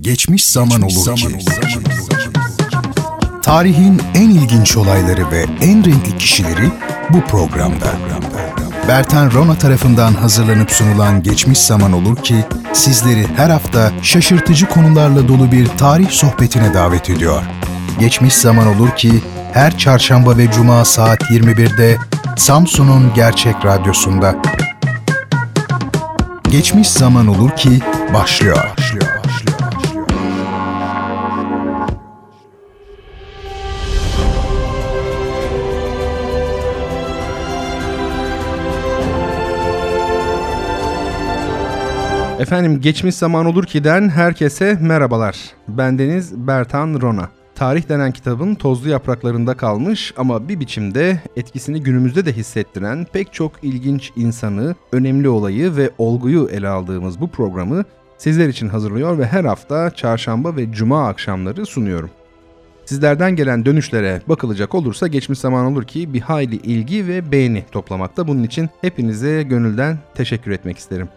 Geçmiş zaman olur ki. Tarihin en ilginç olayları ve en renkli kişileri bu programda. Bertan Rona tarafından hazırlanıp sunulan Geçmiş Zaman Olur ki sizleri her hafta şaşırtıcı konularla dolu bir tarih sohbetine davet ediyor. Geçmiş Zaman Olur ki her çarşamba ve cuma saat 21'de Samsun'un Gerçek Radyosu'nda. Geçmiş Zaman Olur ki başlıyor. başlıyor. Efendim geçmiş zaman olur ki'den herkese merhabalar. Bendeniz Bertan Rona. Tarih denen kitabın tozlu yapraklarında kalmış ama bir biçimde etkisini günümüzde de hissettiren pek çok ilginç insanı, önemli olayı ve olguyu ele aldığımız bu programı sizler için hazırlıyor ve her hafta çarşamba ve cuma akşamları sunuyorum. Sizlerden gelen dönüşlere bakılacak olursa geçmiş zaman olur ki bir hayli ilgi ve beğeni toplamakta. Bunun için hepinize gönülden teşekkür etmek isterim.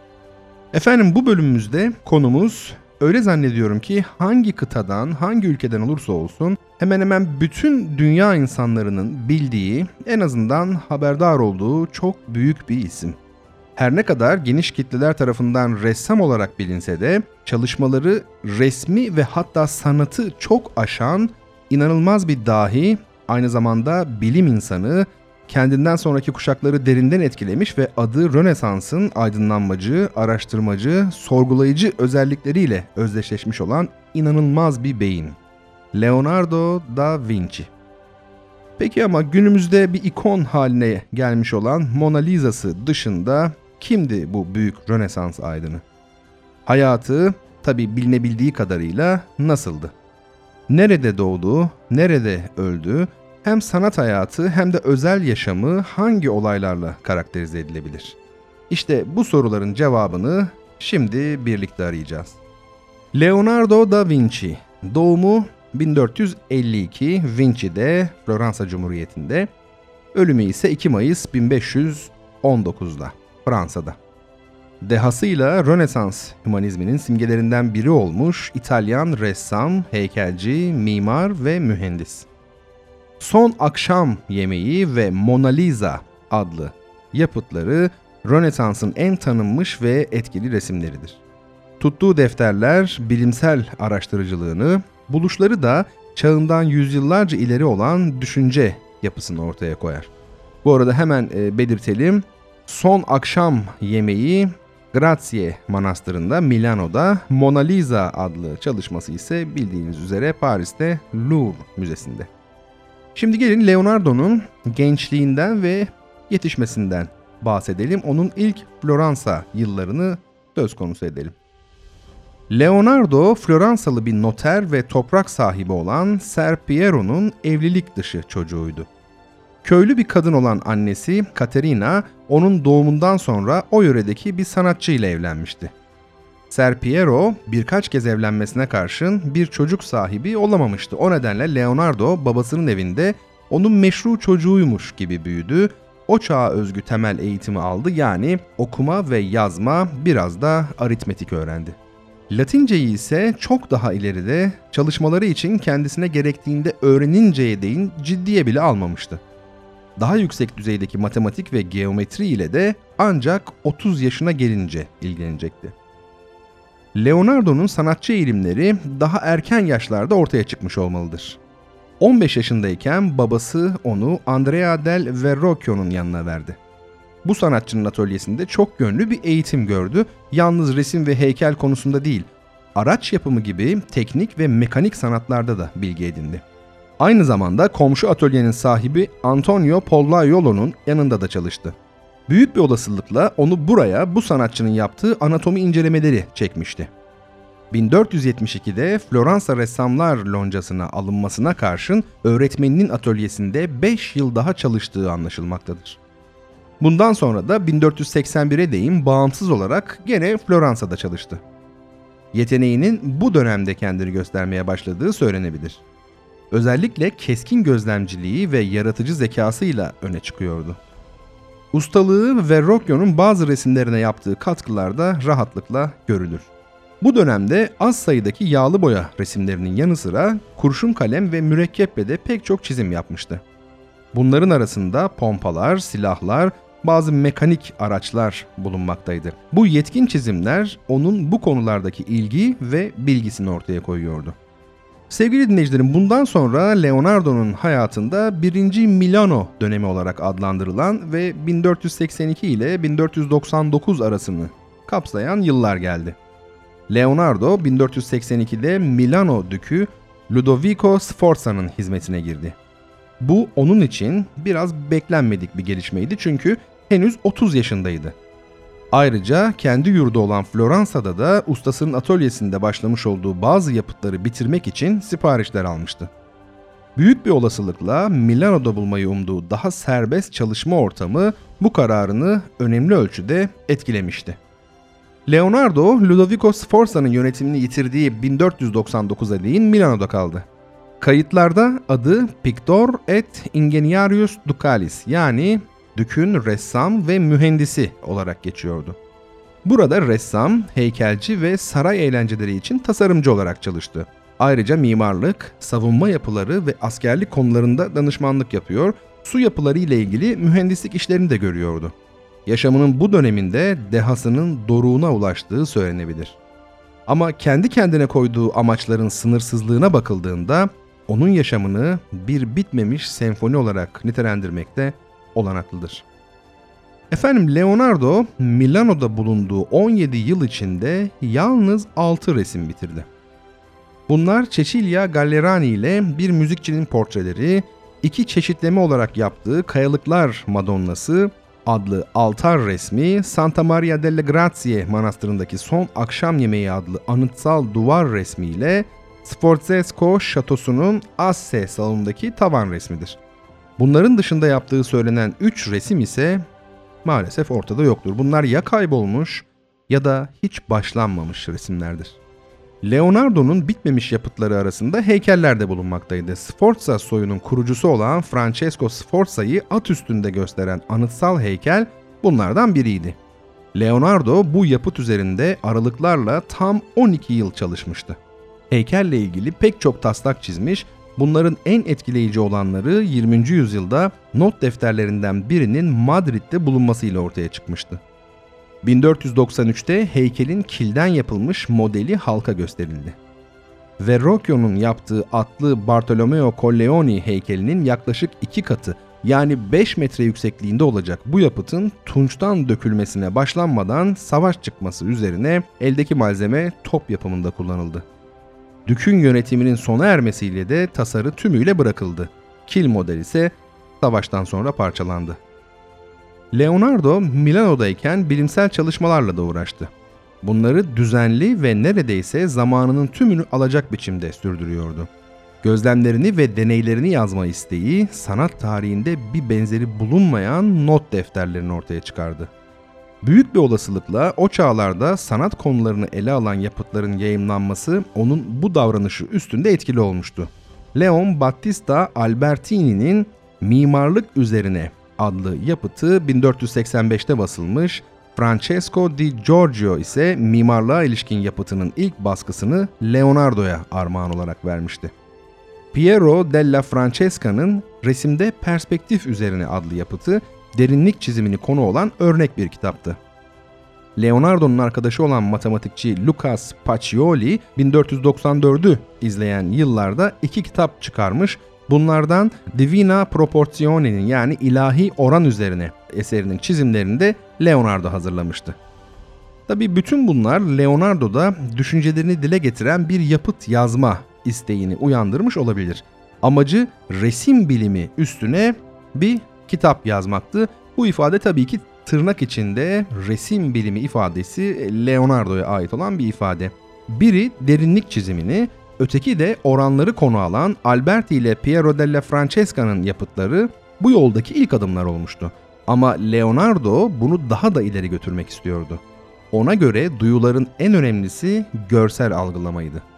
Efendim bu bölümümüzde konumuz öyle zannediyorum ki hangi kıtadan, hangi ülkeden olursa olsun hemen hemen bütün dünya insanlarının bildiği, en azından haberdar olduğu çok büyük bir isim. Her ne kadar geniş kitleler tarafından ressam olarak bilinse de çalışmaları resmi ve hatta sanatı çok aşan inanılmaz bir dahi, aynı zamanda bilim insanı, kendinden sonraki kuşakları derinden etkilemiş ve adı Rönesans'ın aydınlanmacı, araştırmacı, sorgulayıcı özellikleriyle özdeşleşmiş olan inanılmaz bir beyin. Leonardo da Vinci. Peki ama günümüzde bir ikon haline gelmiş olan Mona Lisa'sı dışında kimdi bu büyük Rönesans aydını? Hayatı tabi bilinebildiği kadarıyla nasıldı? Nerede doğdu, nerede öldü, hem sanat hayatı hem de özel yaşamı hangi olaylarla karakterize edilebilir? İşte bu soruların cevabını şimdi birlikte arayacağız. Leonardo da Vinci doğumu 1452 Vinci'de Floransa Cumhuriyeti'nde, ölümü ise 2 Mayıs 1519'da Fransa'da. Dehasıyla Rönesans hümanizminin simgelerinden biri olmuş İtalyan ressam, heykelci, mimar ve mühendis. Son Akşam Yemeği ve Mona Lisa adlı yapıtları Rönesans'ın en tanınmış ve etkili resimleridir. Tuttuğu defterler bilimsel araştırıcılığını, buluşları da çağından yüzyıllarca ileri olan düşünce yapısını ortaya koyar. Bu arada hemen e, belirtelim. Son Akşam Yemeği Grazie Manastırı'nda Milano'da Mona Lisa adlı çalışması ise bildiğiniz üzere Paris'te Louvre Müzesi'nde. Şimdi gelin Leonardo'nun gençliğinden ve yetişmesinden bahsedelim. Onun ilk Floransa yıllarını söz konusu edelim. Leonardo, Floransalı bir noter ve toprak sahibi olan Ser Piero'nun evlilik dışı çocuğuydu. Köylü bir kadın olan annesi Caterina, onun doğumundan sonra o yöredeki bir sanatçı ile evlenmişti. Ser Piero birkaç kez evlenmesine karşın bir çocuk sahibi olamamıştı. O nedenle Leonardo babasının evinde onun meşru çocuğuymuş gibi büyüdü. O çağa özgü temel eğitimi aldı yani okuma ve yazma biraz da aritmetik öğrendi. Latinceyi ise çok daha ileride çalışmaları için kendisine gerektiğinde öğreninceye değin ciddiye bile almamıştı. Daha yüksek düzeydeki matematik ve geometri ile de ancak 30 yaşına gelince ilgilenecekti. Leonardo'nun sanatçı eğilimleri daha erken yaşlarda ortaya çıkmış olmalıdır. 15 yaşındayken babası onu Andrea del Verrocchio'nun yanına verdi. Bu sanatçının atölyesinde çok gönlü bir eğitim gördü. Yalnız resim ve heykel konusunda değil, araç yapımı gibi teknik ve mekanik sanatlarda da bilgi edindi. Aynı zamanda komşu atölyenin sahibi Antonio Pollaiolo'nun yanında da çalıştı. Büyük bir olasılıkla onu buraya bu sanatçının yaptığı anatomi incelemeleri çekmişti. 1472'de Floransa Ressamlar Loncası'na alınmasına karşın öğretmeninin atölyesinde 5 yıl daha çalıştığı anlaşılmaktadır. Bundan sonra da 1481'e değin bağımsız olarak gene Floransa'da çalıştı. Yeteneğinin bu dönemde kendini göstermeye başladığı söylenebilir. Özellikle keskin gözlemciliği ve yaratıcı zekasıyla öne çıkıyordu. Ustalığı ve Verrocchio'nun bazı resimlerine yaptığı katkılar da rahatlıkla görülür. Bu dönemde az sayıdaki yağlı boya resimlerinin yanı sıra kurşun kalem ve mürekkeple de pek çok çizim yapmıştı. Bunların arasında pompalar, silahlar, bazı mekanik araçlar bulunmaktaydı. Bu yetkin çizimler onun bu konulardaki ilgi ve bilgisini ortaya koyuyordu. Sevgili dinleyicilerim bundan sonra Leonardo'nun hayatında 1. Milano dönemi olarak adlandırılan ve 1482 ile 1499 arasını kapsayan yıllar geldi. Leonardo 1482'de Milano dükü Ludovico Sforza'nın hizmetine girdi. Bu onun için biraz beklenmedik bir gelişmeydi çünkü henüz 30 yaşındaydı. Ayrıca kendi yurdu olan Floransa'da da ustasının atölyesinde başlamış olduğu bazı yapıtları bitirmek için siparişler almıştı. Büyük bir olasılıkla Milano'da bulmayı umduğu daha serbest çalışma ortamı bu kararını önemli ölçüde etkilemişti. Leonardo, Ludovico Sforza'nın yönetimini yitirdiği 1499'a değin Milano'da kaldı. Kayıtlarda adı Pictor et Ingeniarius Ducalis yani Dük'ün ressam ve mühendisi olarak geçiyordu. Burada ressam, heykelci ve saray eğlenceleri için tasarımcı olarak çalıştı. Ayrıca mimarlık, savunma yapıları ve askerlik konularında danışmanlık yapıyor, su yapıları ile ilgili mühendislik işlerini de görüyordu. Yaşamının bu döneminde dehasının doruğuna ulaştığı söylenebilir. Ama kendi kendine koyduğu amaçların sınırsızlığına bakıldığında onun yaşamını bir bitmemiş senfoni olarak nitelendirmekte olanaklıdır. Efendim Leonardo Milano'da bulunduğu 17 yıl içinde yalnız 6 resim bitirdi. Bunlar Cecilia Gallerani ile bir müzikçinin portreleri, iki çeşitleme olarak yaptığı Kayalıklar Madonnası adlı altar resmi, Santa Maria delle Grazie manastırındaki son akşam yemeği adlı anıtsal duvar resmiyle Sforzesco şatosunun Asse salonundaki tavan resmidir. Bunların dışında yaptığı söylenen 3 resim ise maalesef ortada yoktur. Bunlar ya kaybolmuş ya da hiç başlanmamış resimlerdir. Leonardo'nun bitmemiş yapıtları arasında heykeller de bulunmaktaydı. Sforza soyunun kurucusu olan Francesco Sforza'yı at üstünde gösteren anıtsal heykel bunlardan biriydi. Leonardo bu yapıt üzerinde aralıklarla tam 12 yıl çalışmıştı. Heykelle ilgili pek çok taslak çizmiş Bunların en etkileyici olanları 20. yüzyılda not defterlerinden birinin Madrid'de bulunmasıyla ortaya çıkmıştı. 1493'te heykelin kilden yapılmış modeli halka gösterildi. Verrocchio'nun yaptığı atlı Bartolomeo Colleoni heykelinin yaklaşık iki katı yani 5 metre yüksekliğinde olacak bu yapıtın tunçtan dökülmesine başlanmadan savaş çıkması üzerine eldeki malzeme top yapımında kullanıldı. Dük'ün yönetiminin sona ermesiyle de tasarı tümüyle bırakıldı. Kil model ise savaştan sonra parçalandı. Leonardo Milano'dayken bilimsel çalışmalarla da uğraştı. Bunları düzenli ve neredeyse zamanının tümünü alacak biçimde sürdürüyordu. Gözlemlerini ve deneylerini yazma isteği sanat tarihinde bir benzeri bulunmayan not defterlerini ortaya çıkardı. Büyük bir olasılıkla o çağlarda sanat konularını ele alan yapıtların yayımlanması onun bu davranışı üstünde etkili olmuştu. Leon Battista Albertini'nin Mimarlık Üzerine adlı yapıtı 1485'te basılmış, Francesco di Giorgio ise mimarlığa ilişkin yapıtının ilk baskısını Leonardo'ya armağan olarak vermişti. Piero della Francesca'nın Resimde Perspektif Üzerine adlı yapıtı derinlik çizimini konu olan örnek bir kitaptı. Leonardo'nun arkadaşı olan matematikçi Lucas Pacioli 1494'ü izleyen yıllarda iki kitap çıkarmış. Bunlardan Divina Proportione'nin yani ilahi oran üzerine eserinin çizimlerini de Leonardo hazırlamıştı. Tabi bütün bunlar Leonardo'da düşüncelerini dile getiren bir yapıt yazma isteğini uyandırmış olabilir. Amacı resim bilimi üstüne bir kitap yazmaktı. Bu ifade tabii ki tırnak içinde resim bilimi ifadesi Leonardo'ya ait olan bir ifade. Biri derinlik çizimini, öteki de oranları konu alan Alberti ile Piero della Francesca'nın yapıtları bu yoldaki ilk adımlar olmuştu. Ama Leonardo bunu daha da ileri götürmek istiyordu. Ona göre duyuların en önemlisi görsel algılamaydı.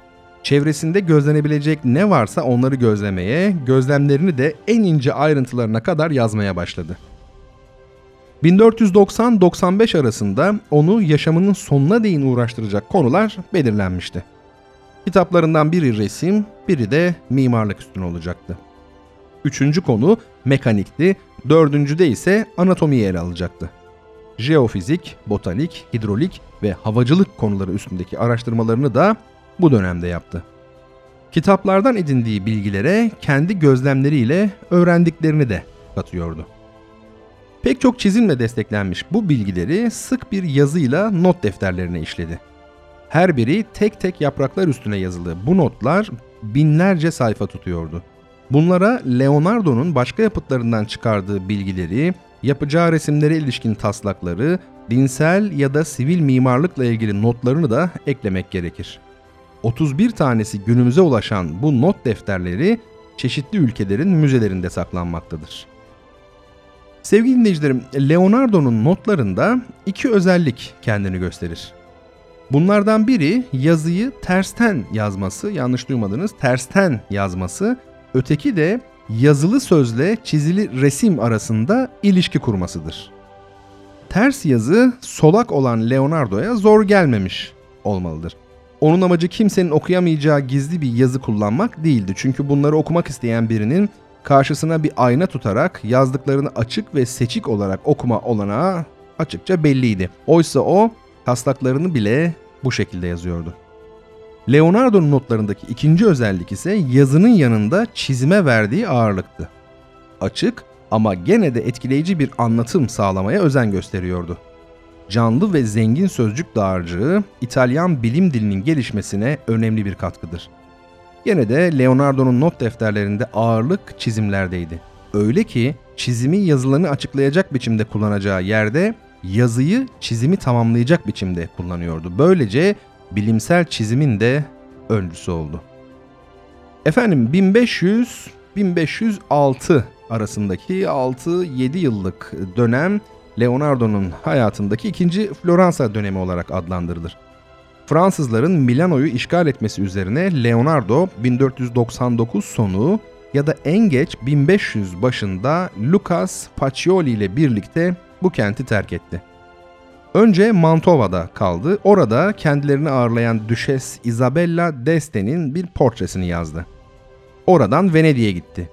Çevresinde gözlenebilecek ne varsa onları gözlemeye, gözlemlerini de en ince ayrıntılarına kadar yazmaya başladı. 1490-95 arasında onu yaşamının sonuna değin uğraştıracak konular belirlenmişti. Kitaplarından biri resim, biri de mimarlık üstüne olacaktı. Üçüncü konu mekanikti, dördüncüde ise anatomiyi ele alacaktı. Jeofizik, botanik, hidrolik ve havacılık konuları üstündeki araştırmalarını da bu dönemde yaptı. Kitaplardan edindiği bilgilere kendi gözlemleriyle öğrendiklerini de katıyordu. Pek çok çizimle desteklenmiş bu bilgileri sık bir yazıyla not defterlerine işledi. Her biri tek tek yapraklar üstüne yazılı bu notlar binlerce sayfa tutuyordu. Bunlara Leonardo'nun başka yapıtlarından çıkardığı bilgileri, yapacağı resimlere ilişkin taslakları, dinsel ya da sivil mimarlıkla ilgili notlarını da eklemek gerekir. 31 tanesi günümüze ulaşan bu not defterleri çeşitli ülkelerin müzelerinde saklanmaktadır. Sevgili dinleyicilerim, Leonardo'nun notlarında iki özellik kendini gösterir. Bunlardan biri yazıyı tersten yazması, yanlış duymadınız, tersten yazması, öteki de yazılı sözle çizili resim arasında ilişki kurmasıdır. Ters yazı solak olan Leonardo'ya zor gelmemiş olmalıdır. Onun amacı kimsenin okuyamayacağı gizli bir yazı kullanmak değildi. Çünkü bunları okumak isteyen birinin karşısına bir ayna tutarak yazdıklarını açık ve seçik olarak okuma olanağı açıkça belliydi. Oysa o taslaklarını bile bu şekilde yazıyordu. Leonardo'nun notlarındaki ikinci özellik ise yazının yanında çizime verdiği ağırlıktı. Açık ama gene de etkileyici bir anlatım sağlamaya özen gösteriyordu. Canlı ve zengin sözcük dağarcığı İtalyan bilim dilinin gelişmesine önemli bir katkıdır. Gene de Leonardo'nun not defterlerinde ağırlık çizimlerdeydi. Öyle ki çizimi yazılarını açıklayacak biçimde kullanacağı yerde yazıyı çizimi tamamlayacak biçimde kullanıyordu. Böylece bilimsel çizimin de öncüsü oldu. Efendim 1500-1506 arasındaki 6-7 yıllık dönem Leonardo'nun hayatındaki ikinci Floransa dönemi olarak adlandırılır. Fransızların Milano'yu işgal etmesi üzerine Leonardo 1499 sonu ya da en geç 1500 başında Lucas Pacioli ile birlikte bu kenti terk etti. Önce Mantova'da kaldı. Orada kendilerini ağırlayan Düşes Isabella d'Este'nin bir portresini yazdı. Oradan Venedik'e gitti.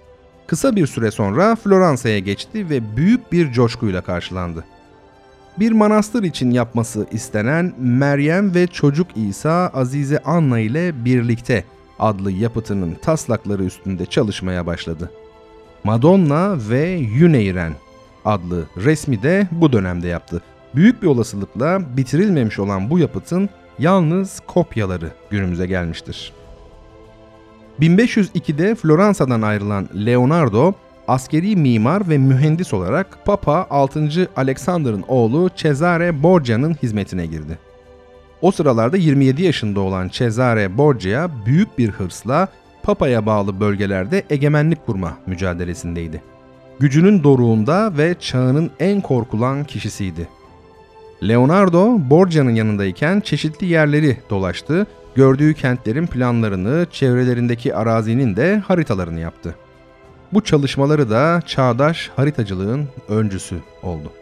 Kısa bir süre sonra Floransa'ya geçti ve büyük bir coşkuyla karşılandı. Bir manastır için yapması istenen Meryem ve Çocuk İsa Azize Anna ile birlikte adlı yapıtının taslakları üstünde çalışmaya başladı. Madonna ve Yuneyren adlı resmi de bu dönemde yaptı. Büyük bir olasılıkla bitirilmemiş olan bu yapıtın yalnız kopyaları günümüze gelmiştir. 1502'de Floransa'dan ayrılan Leonardo, askeri mimar ve mühendis olarak Papa 6. Alexander'ın oğlu Cesare Borgia'nın hizmetine girdi. O sıralarda 27 yaşında olan Cesare Borgia büyük bir hırsla Papa'ya bağlı bölgelerde egemenlik kurma mücadelesindeydi. Gücünün doruğunda ve çağının en korkulan kişisiydi. Leonardo, Borgia'nın yanındayken çeşitli yerleri dolaştı, gördüğü kentlerin planlarını, çevrelerindeki arazinin de haritalarını yaptı. Bu çalışmaları da çağdaş haritacılığın öncüsü oldu.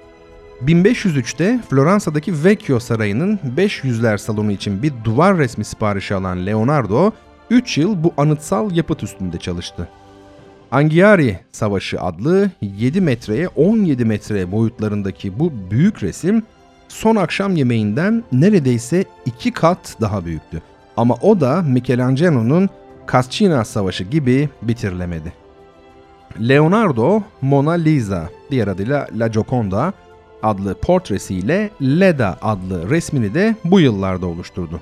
1503'te Floransa'daki Vecchio Sarayı'nın 500'ler salonu için bir duvar resmi siparişi alan Leonardo, 3 yıl bu anıtsal yapıt üstünde çalıştı. Anghiari Savaşı adlı 7 metreye 17 metre boyutlarındaki bu büyük resim son akşam yemeğinden neredeyse iki kat daha büyüktü. Ama o da Michelangelo'nun Cascina Savaşı gibi bitirilemedi. Leonardo Mona Lisa, diğer adıyla La Gioconda adlı portresiyle Leda adlı resmini de bu yıllarda oluşturdu.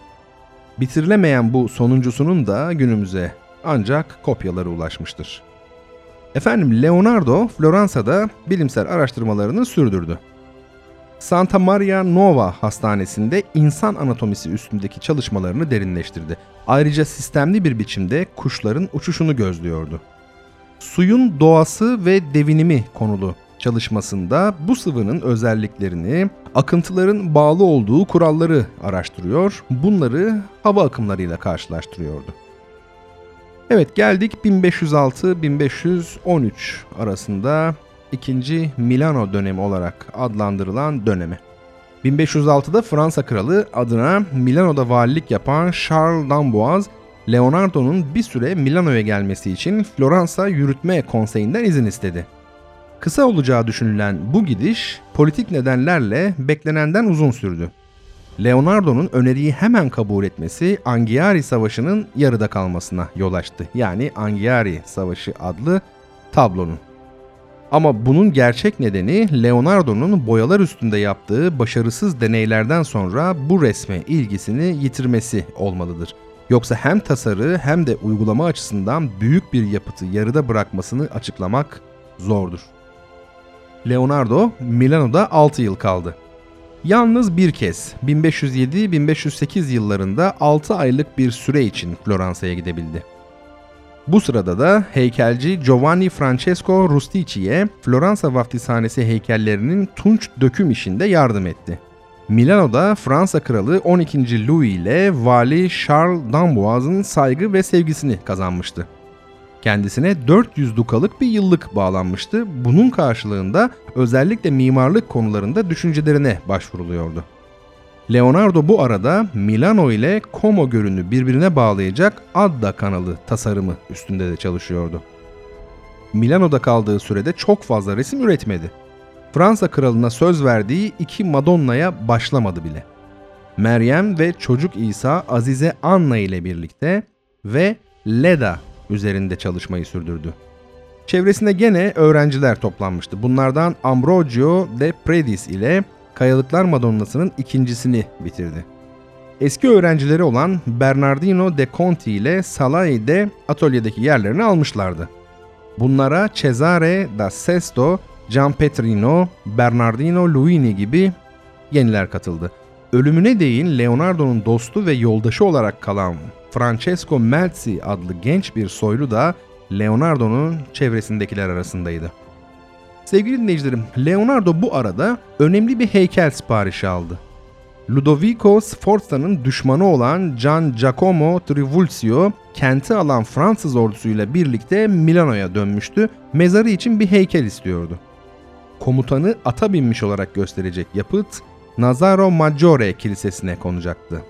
Bitirilemeyen bu sonuncusunun da günümüze ancak kopyaları ulaşmıştır. Efendim Leonardo Floransa'da bilimsel araştırmalarını sürdürdü. Santa Maria Nova Hastanesi'nde insan anatomisi üstündeki çalışmalarını derinleştirdi. Ayrıca sistemli bir biçimde kuşların uçuşunu gözlüyordu. Suyun doğası ve devinimi konulu çalışmasında bu sıvının özelliklerini, akıntıların bağlı olduğu kuralları araştırıyor, bunları hava akımlarıyla karşılaştırıyordu. Evet geldik 1506-1513 arasında 2. Milano dönemi olarak adlandırılan döneme. 1506'da Fransa kralı adına Milano'da valilik yapan Charles d'Amboise, Leonardo'nun bir süre Milano'ya gelmesi için Floransa Yürütme Konseyi'nden izin istedi. Kısa olacağı düşünülen bu gidiş politik nedenlerle beklenenden uzun sürdü. Leonardo'nun öneriyi hemen kabul etmesi Anghiari Savaşı'nın yarıda kalmasına yol açtı. Yani Anghiari Savaşı adlı tablonun. Ama bunun gerçek nedeni Leonardo'nun boyalar üstünde yaptığı başarısız deneylerden sonra bu resme ilgisini yitirmesi olmalıdır. Yoksa hem tasarı hem de uygulama açısından büyük bir yapıtı yarıda bırakmasını açıklamak zordur. Leonardo Milano'da 6 yıl kaldı. Yalnız bir kez 1507-1508 yıllarında 6 aylık bir süre için Floransa'ya gidebildi. Bu sırada da heykelci Giovanni Francesco Rustici'ye Floransa vaftizhanesi heykellerinin tunç döküm işinde yardım etti. Milano'da Fransa kralı 12. Louis ile vali Charles d'Amboise'ın saygı ve sevgisini kazanmıştı. Kendisine 400 dukalık bir yıllık bağlanmıştı. Bunun karşılığında özellikle mimarlık konularında düşüncelerine başvuruluyordu. Leonardo bu arada Milano ile Como Gölü'nü birbirine bağlayacak Adda kanalı tasarımı üstünde de çalışıyordu. Milano'da kaldığı sürede çok fazla resim üretmedi. Fransa kralına söz verdiği iki Madonna'ya başlamadı bile. Meryem ve çocuk İsa Azize Anna ile birlikte ve Leda üzerinde çalışmayı sürdürdü. Çevresinde gene öğrenciler toplanmıştı. Bunlardan Ambrogio de Predis ile Kayalıklar Madonnası'nın ikincisini bitirdi. Eski öğrencileri olan Bernardino de Conti ile Salai de atölyedeki yerlerini almışlardı. Bunlara Cesare da Sesto, Gianpetrino, Bernardino Luini gibi yeniler katıldı. Ölümüne değin Leonardo'nun dostu ve yoldaşı olarak kalan Francesco Melzi adlı genç bir soylu da Leonardo'nun çevresindekiler arasındaydı. Sevgili dinleyicilerim, Leonardo bu arada önemli bir heykel siparişi aldı. Ludovico Sforza'nın düşmanı olan Gian Giacomo Trivulzio kenti alan Fransız ordusuyla birlikte Milano'ya dönmüştü. Mezarı için bir heykel istiyordu. Komutanı ata binmiş olarak gösterecek yapıt Nazaro Maggiore Kilisesi'ne konacaktı.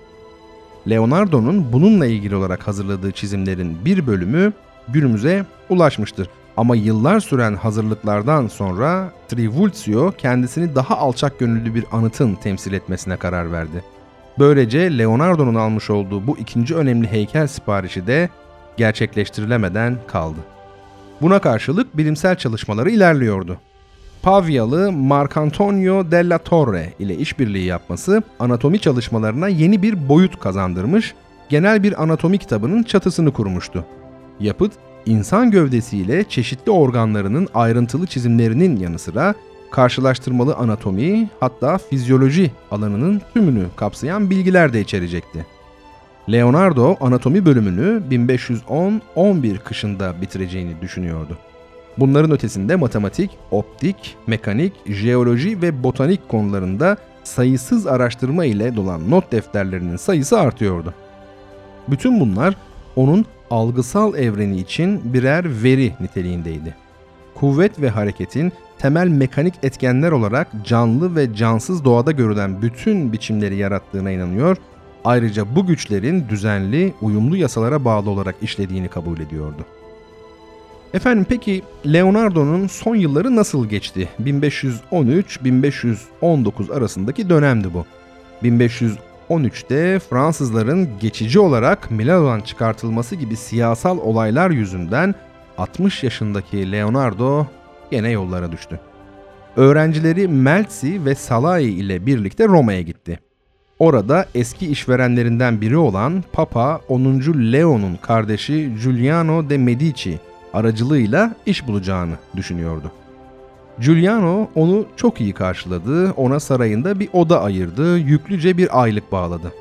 Leonardo'nun bununla ilgili olarak hazırladığı çizimlerin bir bölümü günümüze ulaşmıştır. Ama yıllar süren hazırlıklardan sonra Trivulzio kendisini daha alçak gönüllü bir anıtın temsil etmesine karar verdi. Böylece Leonardo'nun almış olduğu bu ikinci önemli heykel siparişi de gerçekleştirilemeden kaldı. Buna karşılık bilimsel çalışmaları ilerliyordu. Pavyalı Marcantonio della Torre ile işbirliği yapması anatomi çalışmalarına yeni bir boyut kazandırmış, genel bir anatomi kitabının çatısını kurmuştu. Yapıt, insan gövdesiyle çeşitli organlarının ayrıntılı çizimlerinin yanı sıra karşılaştırmalı anatomi hatta fizyoloji alanının tümünü kapsayan bilgiler de içerecekti. Leonardo anatomi bölümünü 1510-11 kışında bitireceğini düşünüyordu. Bunların ötesinde matematik, optik, mekanik, jeoloji ve botanik konularında sayısız araştırma ile dolan not defterlerinin sayısı artıyordu. Bütün bunlar onun algısal evreni için birer veri niteliğindeydi. Kuvvet ve hareketin temel mekanik etkenler olarak canlı ve cansız doğada görülen bütün biçimleri yarattığına inanıyor, ayrıca bu güçlerin düzenli, uyumlu yasalara bağlı olarak işlediğini kabul ediyordu. Efendim peki Leonardo'nun son yılları nasıl geçti? 1513-1519 arasındaki dönemdi bu. 1513'te Fransızların geçici olarak Milano'dan çıkartılması gibi siyasal olaylar yüzünden 60 yaşındaki Leonardo yine yollara düştü. Öğrencileri Melzi ve Salai ile birlikte Roma'ya gitti. Orada eski işverenlerinden biri olan Papa 10. Leo'nun kardeşi Giuliano de Medici aracılığıyla iş bulacağını düşünüyordu. Giuliano onu çok iyi karşıladı, ona sarayında bir oda ayırdı, yüklüce bir aylık bağladı.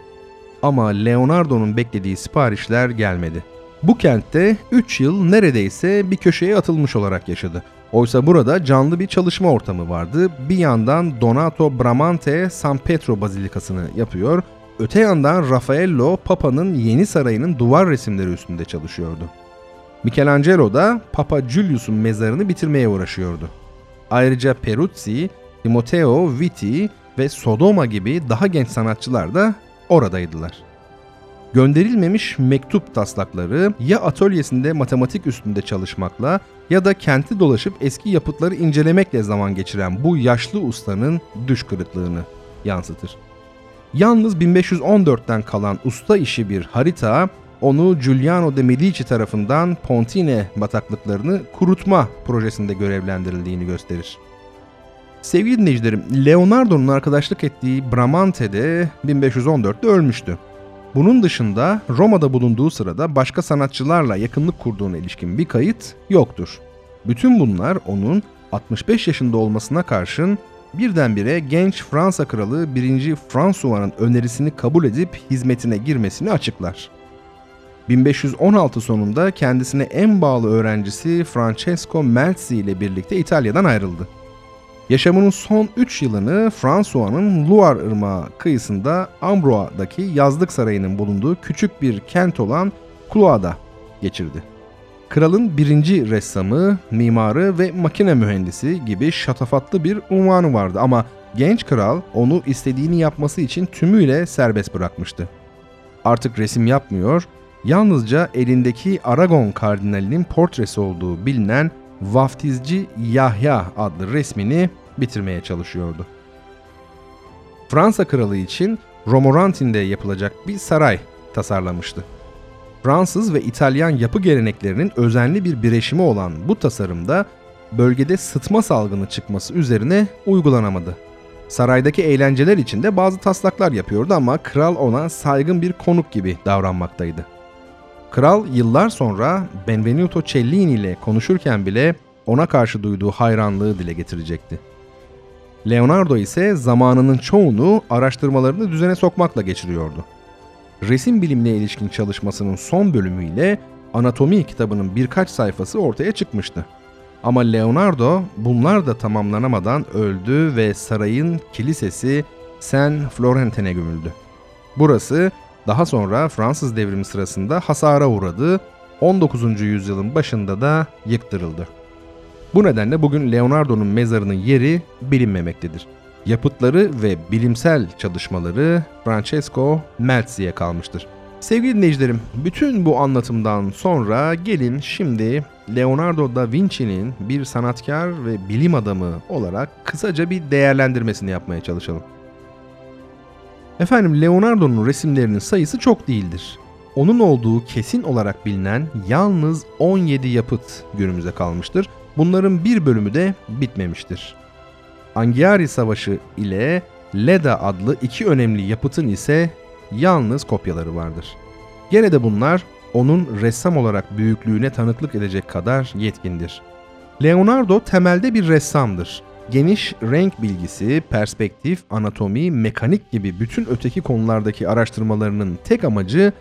Ama Leonardo'nun beklediği siparişler gelmedi. Bu kentte 3 yıl neredeyse bir köşeye atılmış olarak yaşadı. Oysa burada canlı bir çalışma ortamı vardı. Bir yandan Donato Bramante San Pietro Bazilikası'nı yapıyor, öte yandan Raffaello Papa'nın yeni sarayının duvar resimleri üstünde çalışıyordu. Michelangelo da Papa Julius'un mezarını bitirmeye uğraşıyordu. Ayrıca Peruzzi, Timoteo Vitti ve Sodoma gibi daha genç sanatçılar da oradaydılar. Gönderilmemiş mektup taslakları ya atölyesinde matematik üstünde çalışmakla ya da kenti dolaşıp eski yapıtları incelemekle zaman geçiren bu yaşlı ustanın düş kırıklığını yansıtır. Yalnız 1514'ten kalan usta işi bir harita onu Giuliano de Medici tarafından Pontine bataklıklarını kurutma projesinde görevlendirildiğini gösterir. Sevgili dinleyicilerim, Leonardo'nun arkadaşlık ettiği Bramante'de 1514'te ölmüştü. Bunun dışında Roma'da bulunduğu sırada başka sanatçılarla yakınlık kurduğuna ilişkin bir kayıt yoktur. Bütün bunlar onun 65 yaşında olmasına karşın birdenbire genç Fransa kralı 1. François'ın önerisini kabul edip hizmetine girmesini açıklar. 1516 sonunda kendisine en bağlı öğrencisi Francesco Melzi ile birlikte İtalya'dan ayrıldı. Yaşamının son 3 yılını François'ın Loire Irmağı kıyısında Ambrois'daki yazlık sarayının bulunduğu küçük bir kent olan Clois'da geçirdi. Kralın birinci ressamı, mimarı ve makine mühendisi gibi şatafatlı bir unvanı vardı ama genç kral onu istediğini yapması için tümüyle serbest bırakmıştı. Artık resim yapmıyor, yalnızca elindeki Aragon kardinalinin portresi olduğu bilinen vaftizci Yahya adlı resmini bitirmeye çalışıyordu. Fransa kralı için Romorantin'de yapılacak bir saray tasarlamıştı. Fransız ve İtalyan yapı geleneklerinin özenli bir bireşimi olan bu tasarımda bölgede sıtma salgını çıkması üzerine uygulanamadı. Saraydaki eğlenceler için de bazı taslaklar yapıyordu ama kral ona saygın bir konuk gibi davranmaktaydı. Kral yıllar sonra Benvenuto Cellini ile konuşurken bile ona karşı duyduğu hayranlığı dile getirecekti. Leonardo ise zamanının çoğunu araştırmalarını düzene sokmakla geçiriyordu. Resim bilimine ilişkin çalışmasının son bölümüyle anatomi kitabının birkaç sayfası ortaya çıkmıştı. Ama Leonardo bunlar da tamamlanamadan öldü ve sarayın kilisesi Saint Florentin'e gömüldü. Burası daha sonra Fransız devrimi sırasında hasara uğradı, 19. yüzyılın başında da yıktırıldı. Bu nedenle bugün Leonardo'nun mezarının yeri bilinmemektedir. Yapıtları ve bilimsel çalışmaları Francesco Melzi'ye kalmıştır. Sevgili dinleyicilerim, bütün bu anlatımdan sonra gelin şimdi Leonardo da Vinci'nin bir sanatkar ve bilim adamı olarak kısaca bir değerlendirmesini yapmaya çalışalım. Efendim Leonardo'nun resimlerinin sayısı çok değildir. Onun olduğu kesin olarak bilinen yalnız 17 yapıt günümüze kalmıştır. Bunların bir bölümü de bitmemiştir. Anghiari Savaşı ile Leda adlı iki önemli yapıtın ise yalnız kopyaları vardır. Gene de bunlar onun ressam olarak büyüklüğüne tanıklık edecek kadar yetkindir. Leonardo temelde bir ressamdır. Geniş renk bilgisi, perspektif, anatomi, mekanik gibi bütün öteki konulardaki araştırmalarının tek amacı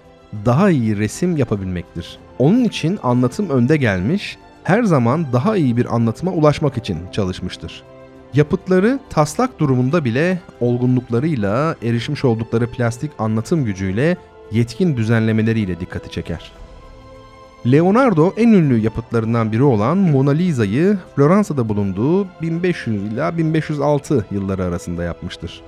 daha iyi resim yapabilmektir. Onun için anlatım önde gelmiş, her zaman daha iyi bir anlatıma ulaşmak için çalışmıştır. Yapıtları taslak durumunda bile olgunluklarıyla, erişmiş oldukları plastik anlatım gücüyle, yetkin düzenlemeleriyle dikkati çeker. Leonardo en ünlü yapıtlarından biri olan Mona Lisa'yı Floransa'da bulunduğu 1500 ila 1506 yılları arasında yapmıştır.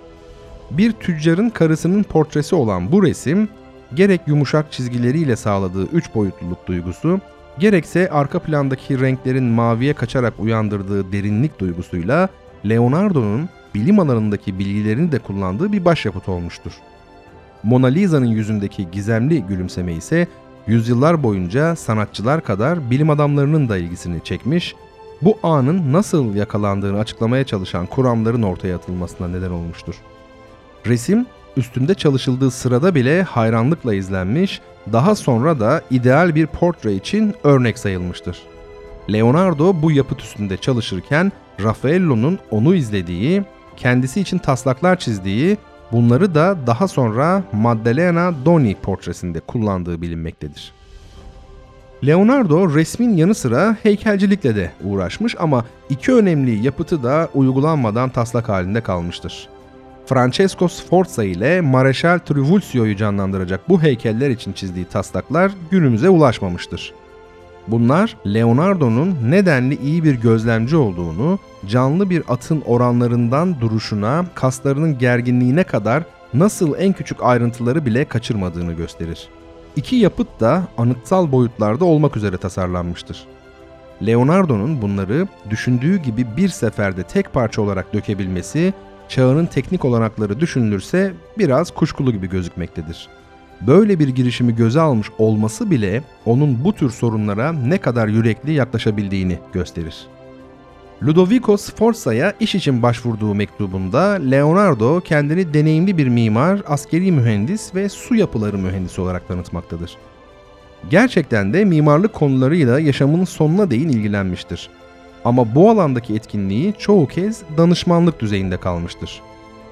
Bir tüccarın karısının portresi olan bu resim, gerek yumuşak çizgileriyle sağladığı üç boyutluluk duygusu, gerekse arka plandaki renklerin maviye kaçarak uyandırdığı derinlik duygusuyla Leonardo'nun bilim alanındaki bilgilerini de kullandığı bir başyapıt olmuştur. Mona Lisa'nın yüzündeki gizemli gülümseme ise yüzyıllar boyunca sanatçılar kadar bilim adamlarının da ilgisini çekmiş, bu anın nasıl yakalandığını açıklamaya çalışan kuramların ortaya atılmasına neden olmuştur. Resim üstünde çalışıldığı sırada bile hayranlıkla izlenmiş, daha sonra da ideal bir portre için örnek sayılmıştır. Leonardo bu yapıt üstünde çalışırken Raffaello'nun onu izlediği, kendisi için taslaklar çizdiği, bunları da daha sonra Maddalena Doni portresinde kullandığı bilinmektedir. Leonardo resmin yanı sıra heykelcilikle de uğraşmış ama iki önemli yapıtı da uygulanmadan taslak halinde kalmıştır. Francesco Sforza ile Mareşal Trivulzio'yu canlandıracak bu heykeller için çizdiği taslaklar günümüze ulaşmamıştır. Bunlar Leonardo'nun nedenli iyi bir gözlemci olduğunu, canlı bir atın oranlarından duruşuna, kaslarının gerginliğine kadar nasıl en küçük ayrıntıları bile kaçırmadığını gösterir. İki yapıt da anıtsal boyutlarda olmak üzere tasarlanmıştır. Leonardo'nun bunları düşündüğü gibi bir seferde tek parça olarak dökebilmesi, çağının teknik olanakları düşünülürse biraz kuşkulu gibi gözükmektedir. Böyle bir girişimi göze almış olması bile onun bu tür sorunlara ne kadar yürekli yaklaşabildiğini gösterir. Ludovico Sforza'ya iş için başvurduğu mektubunda Leonardo kendini deneyimli bir mimar, askeri mühendis ve su yapıları mühendisi olarak tanıtmaktadır. Gerçekten de mimarlık konularıyla yaşamının sonuna değin ilgilenmiştir. Ama bu alandaki etkinliği çoğu kez danışmanlık düzeyinde kalmıştır.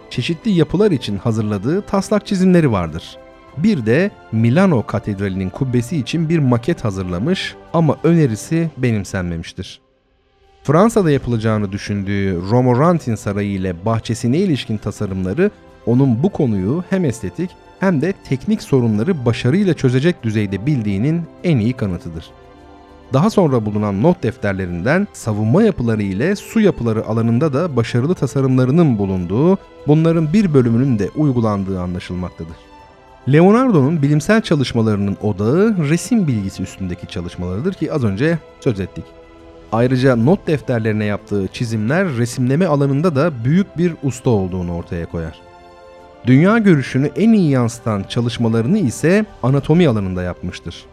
Çeşitli yapılar için hazırladığı taslak çizimleri vardır. Bir de Milano Katedrali'nin kubbesi için bir maket hazırlamış ama önerisi benimsenmemiştir. Fransa'da yapılacağını düşündüğü Romorantin Sarayı ile bahçesine ilişkin tasarımları onun bu konuyu hem estetik hem de teknik sorunları başarıyla çözecek düzeyde bildiğinin en iyi kanıtıdır. Daha sonra bulunan not defterlerinden savunma yapıları ile su yapıları alanında da başarılı tasarımlarının bulunduğu, bunların bir bölümünün de uygulandığı anlaşılmaktadır. Leonardo'nun bilimsel çalışmalarının odağı resim bilgisi üstündeki çalışmalarıdır ki az önce söz ettik. Ayrıca not defterlerine yaptığı çizimler resimleme alanında da büyük bir usta olduğunu ortaya koyar. Dünya görüşünü en iyi yansıtan çalışmalarını ise anatomi alanında yapmıştır.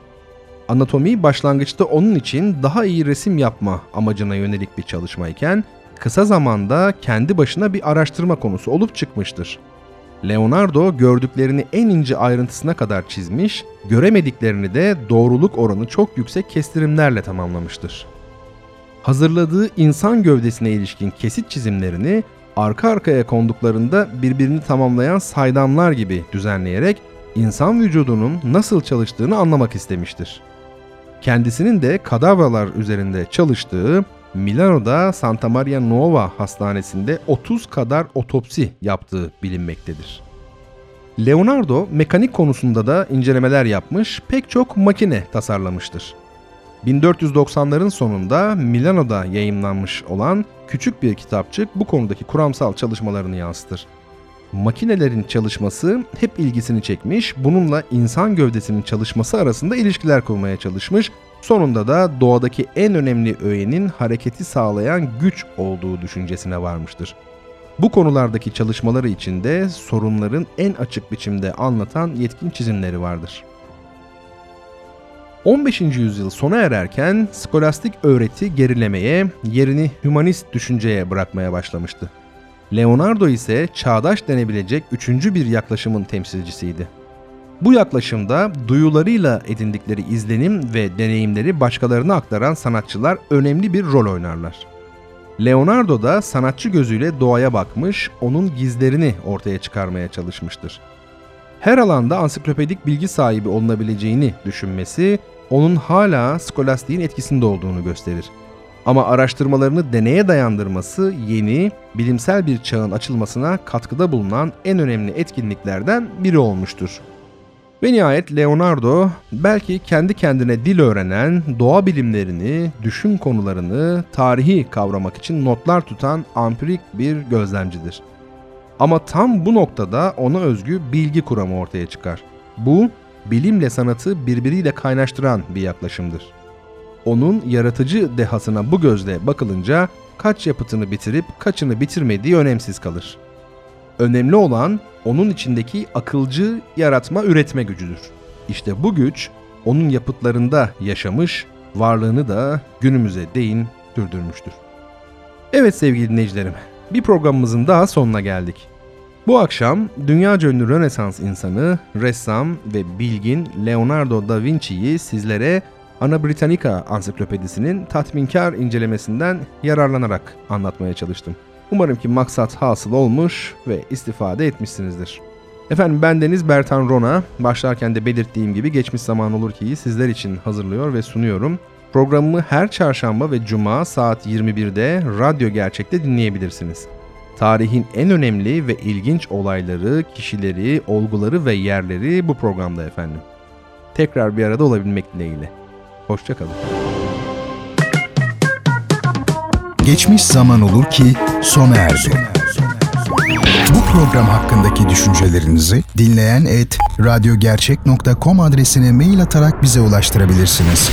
Anatomi başlangıçta onun için daha iyi resim yapma amacına yönelik bir çalışmayken kısa zamanda kendi başına bir araştırma konusu olup çıkmıştır. Leonardo gördüklerini en ince ayrıntısına kadar çizmiş, göremediklerini de doğruluk oranı çok yüksek kestirimlerle tamamlamıştır. Hazırladığı insan gövdesine ilişkin kesit çizimlerini arka arkaya konduklarında birbirini tamamlayan saydamlar gibi düzenleyerek insan vücudunun nasıl çalıştığını anlamak istemiştir. Kendisinin de kadavralar üzerinde çalıştığı Milano'da Santa Maria Nuova Hastanesi'nde 30 kadar otopsi yaptığı bilinmektedir. Leonardo mekanik konusunda da incelemeler yapmış, pek çok makine tasarlamıştır. 1490'ların sonunda Milano'da yayımlanmış olan küçük bir kitapçık bu konudaki kuramsal çalışmalarını yansıtır. Makinelerin çalışması hep ilgisini çekmiş, bununla insan gövdesinin çalışması arasında ilişkiler kurmaya çalışmış, sonunda da doğadaki en önemli öğenin hareketi sağlayan güç olduğu düşüncesine varmıştır. Bu konulardaki çalışmaları içinde sorunların en açık biçimde anlatan yetkin çizimleri vardır. 15. yüzyıl sona ererken skolastik öğreti gerilemeye, yerini hümanist düşünceye bırakmaya başlamıştı. Leonardo ise çağdaş denebilecek üçüncü bir yaklaşımın temsilcisiydi. Bu yaklaşımda duyularıyla edindikleri izlenim ve deneyimleri başkalarına aktaran sanatçılar önemli bir rol oynarlar. Leonardo da sanatçı gözüyle doğaya bakmış, onun gizlerini ortaya çıkarmaya çalışmıştır. Her alanda ansiklopedik bilgi sahibi olunabileceğini düşünmesi, onun hala skolastiğin etkisinde olduğunu gösterir. Ama araştırmalarını deneye dayandırması yeni, bilimsel bir çağın açılmasına katkıda bulunan en önemli etkinliklerden biri olmuştur. Ve nihayet Leonardo belki kendi kendine dil öğrenen, doğa bilimlerini, düşün konularını, tarihi kavramak için notlar tutan ampirik bir gözlemcidir. Ama tam bu noktada ona özgü bilgi kuramı ortaya çıkar. Bu, bilimle sanatı birbiriyle kaynaştıran bir yaklaşımdır. Onun yaratıcı dehasına bu gözle bakılınca kaç yapıtını bitirip kaçını bitirmediği önemsiz kalır. Önemli olan onun içindeki akılcı yaratma üretme gücüdür. İşte bu güç onun yapıtlarında yaşamış, varlığını da günümüze değin sürdürmüştür. Evet sevgili dinleyicilerim, bir programımızın daha sonuna geldik. Bu akşam dünyaca ünlü Rönesans insanı, ressam ve bilgin Leonardo da Vinci'yi sizlere Ana Britannica ansiklopedisinin tatminkar incelemesinden yararlanarak anlatmaya çalıştım. Umarım ki maksat hasıl olmuş ve istifade etmişsinizdir. Efendim ben Deniz Bertan Rona. Başlarken de belirttiğim gibi geçmiş zaman olur ki sizler için hazırlıyor ve sunuyorum. Programımı her çarşamba ve cuma saat 21'de Radyo Gerçek'te dinleyebilirsiniz. Tarihin en önemli ve ilginç olayları, kişileri, olguları ve yerleri bu programda efendim. Tekrar bir arada olabilmek dileğiyle. Hoşçakalın. Geçmiş zaman olur ki sona erdi. Bu program hakkındaki düşüncelerinizi dinleyen et radyogercek.com adresine mail atarak bize ulaştırabilirsiniz.